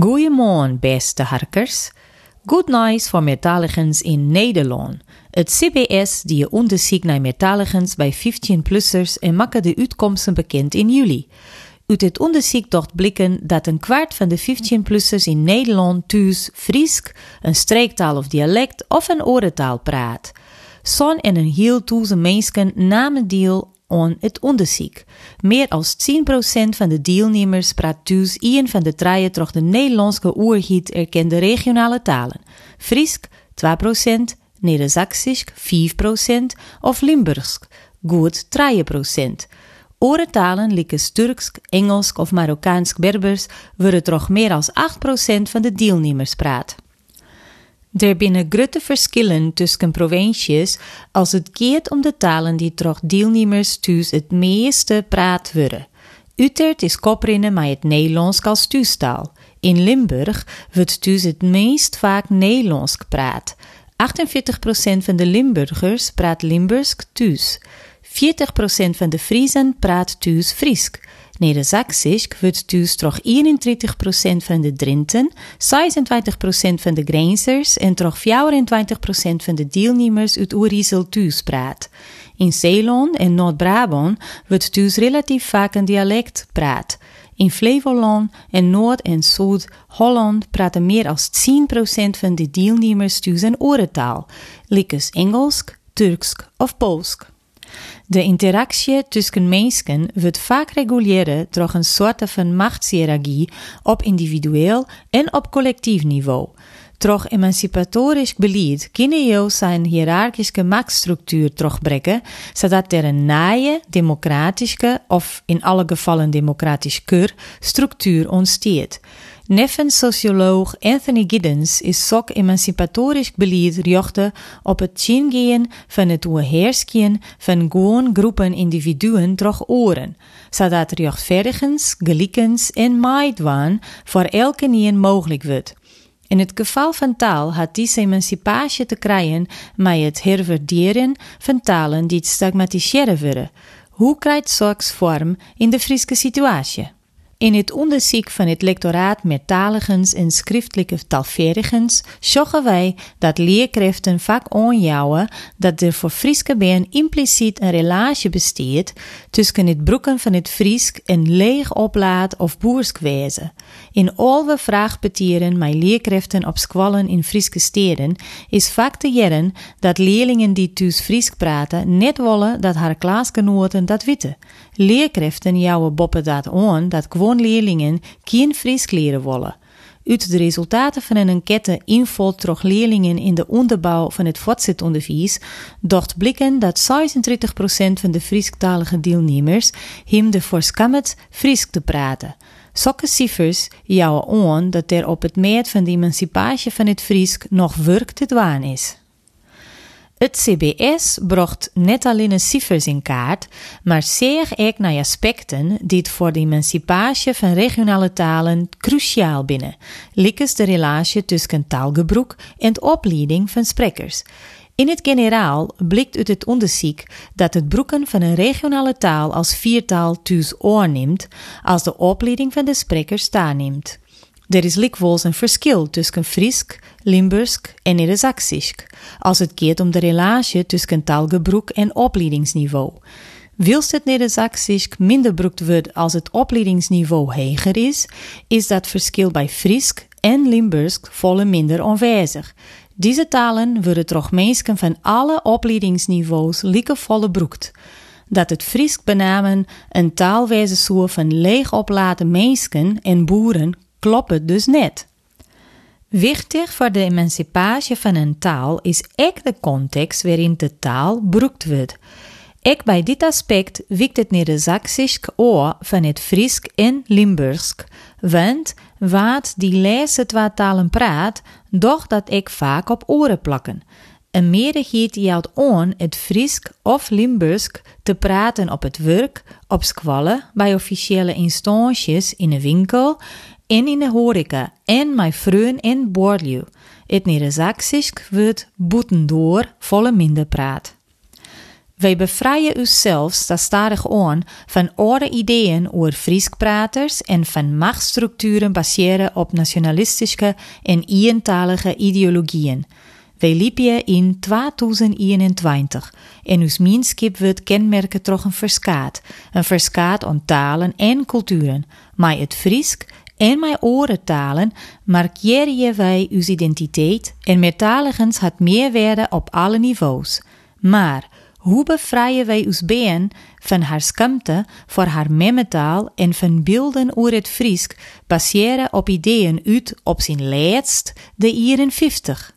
Goeiemorgen, beste harkers. Good night voor meertaligens in Nederland. Het CBS die onderzoek naar meertaligens bij 15-plussers en maken de uitkomsten bekend in juli. Uit het onderzoek docht blikken dat een kwart van de 15-plussers in Nederland thuis Friesk, een streektaal of dialect of een orentaal praat. Zo'n en een heel toeze mensen namen deel aan het onderzoek. Meer dan 10% van de deelnemers praat thuis een van de draaien toch de Nederlandse oerhiet erkende regionale talen. Friesk 2%, Neder-Saxisch 4% of Limburgs goed 3%. Oorentalen, lieke Turks, Engels of Marokkaans Berbers, worden toch meer dan 8% van de deelnemers praat. Er binnen grote verschillen tussen provincies als het gaat om de talen die toch deelnemers thuis het meeste praat worden. Utrecht is koprinnen met het Nederlands als thuistaal. In Limburg wordt thuis het meest vaak Nederlands gepraat. 48% van de Limburgers praat Limburgs thuis. 40% van de Friesen praat thuis Friesk. Neder-Saxisch wordt thuis toch 31% van de Drinten, 26% van de Grenzers en toch 24% van de deelnemers uit Oerisel thuis praat. In Zeeland en Noord-Brabant wordt thuis relatief vaak een dialect praat. In Flevoland en Noord- en Zuid-Holland praten meer dan 10% van de deelnemers thuis een orentaal, likkes Engels, Turks of Pools. De interactie tussen mensen wordt vaak reguleren door een soort van machtshierarchie op individueel en op collectief niveau. Door emancipatorisch beleid kunnen je zijn hiërarchische machtsstructuur terugbrengen, zodat er een naaie, democratische of in alle gevallen democratisch keur structuur ontstaat. Neffen socioloog Anthony Giddens is sok emancipatorisch beleid richten op het chingeen van het heerskien van gewoon groepen individuen door oren, zodat rechtvaardigens, gelijkens en maidwaan voor elke nien mogelijk wordt. In het geval van taal had deze emancipatie te krijgen met het herverderen van talen die stigmatiseren worden. Hoe krijgt zoiets vorm in de Friese situatie? In het onderzoek van het lectoraat Meertaligens en Schriftelijke Taalvaardigens zochten wij dat leerkrachten vaak aanjouwen dat er voor Frieske been impliciet een relatie bestaat tussen het broeken van het Friesk en leeg oplaad of boerskwezen. In alle vraagbetieren met leerkrachten op squallen in Frieske steden is vaak te jaren dat leerlingen die thuis Friesk praten net willen dat haar klasgenoten dat weten. Leerkrachten jouwen boppen dat aan dat gewoon leerlingen geen Fries leren willen. Uit de resultaten van een enquête invult trog leerlingen in de onderbouw van het voortzetonderwijs docht blikken dat 36% van de Frieskalige deelnemers hem de voorskammet Fries te praten. Sokke cijfers jouwen aan dat er op het meet van de emancipatie van het Friesk nog werk te doen is. Het CBS bracht net alleen de cijfers in kaart, maar zeer ook naar aspecten die het voor de emancipatie van regionale talen cruciaal binnen, likkes de relatie tussen taalgebruik en de opleiding van sprekers. In het generaal blikt uit het onderzoek dat het broeken van een regionale taal als viertaal thuis oorneemt als de opleiding van de sprekers neemt. Er is likwijls een verschil tussen Friesk, Limburgs en Neder-Saxisch, als het gaat om de relatie tussen taalgebruik en opleidingsniveau. Wilst het Neder-Saxisch minder broekt wordt als het opleidingsniveau hoger is, is dat verschil bij Friesk en Limburgs volle minder aanwezig. Deze talen worden toch mensen van alle opleidingsniveaus volle broekt. Dat het Friesk benamen een taalwijze soort van leeg oplaten mensen en boeren klopt dus net. Wichtig voor de emancipatie van een taal is ook de context waarin de taal broekt wordt. Ook bij dit aspect wikt het Neder-Saxisch oor van het Friesk en Limburgs, want wat die lezen twee talen praat, doch dat ik vaak op oren plakken. Een meerderheid jouwt aan het Friesk of Limburgs te praten op het werk, op squallen, bij officiële instanties in een winkel en in de horeca en mijn vriend en borliu. Het Neder-Saxisch wordt boetendoor volle minder praat. Wij bevrijden onszelf stadig aan van oude ideeën over Friesk-praters en van machtsstructuren baseren op nationalistische en ientalige ideologieën. Wij liepen in 2021 en ons minskip wordt kenmerken toch een verskaat. Een verskaat aan talen en culturen. Maar het Friesk en mijn orentalen markeren wij uw identiteit en meertaligens had meerwaarde op alle niveaus. Maar hoe bevrijden wij ons been van haar skamte voor haar memmetaal en van beelden over het Friesk baseren op ideeën uit op zijn laatst de 50?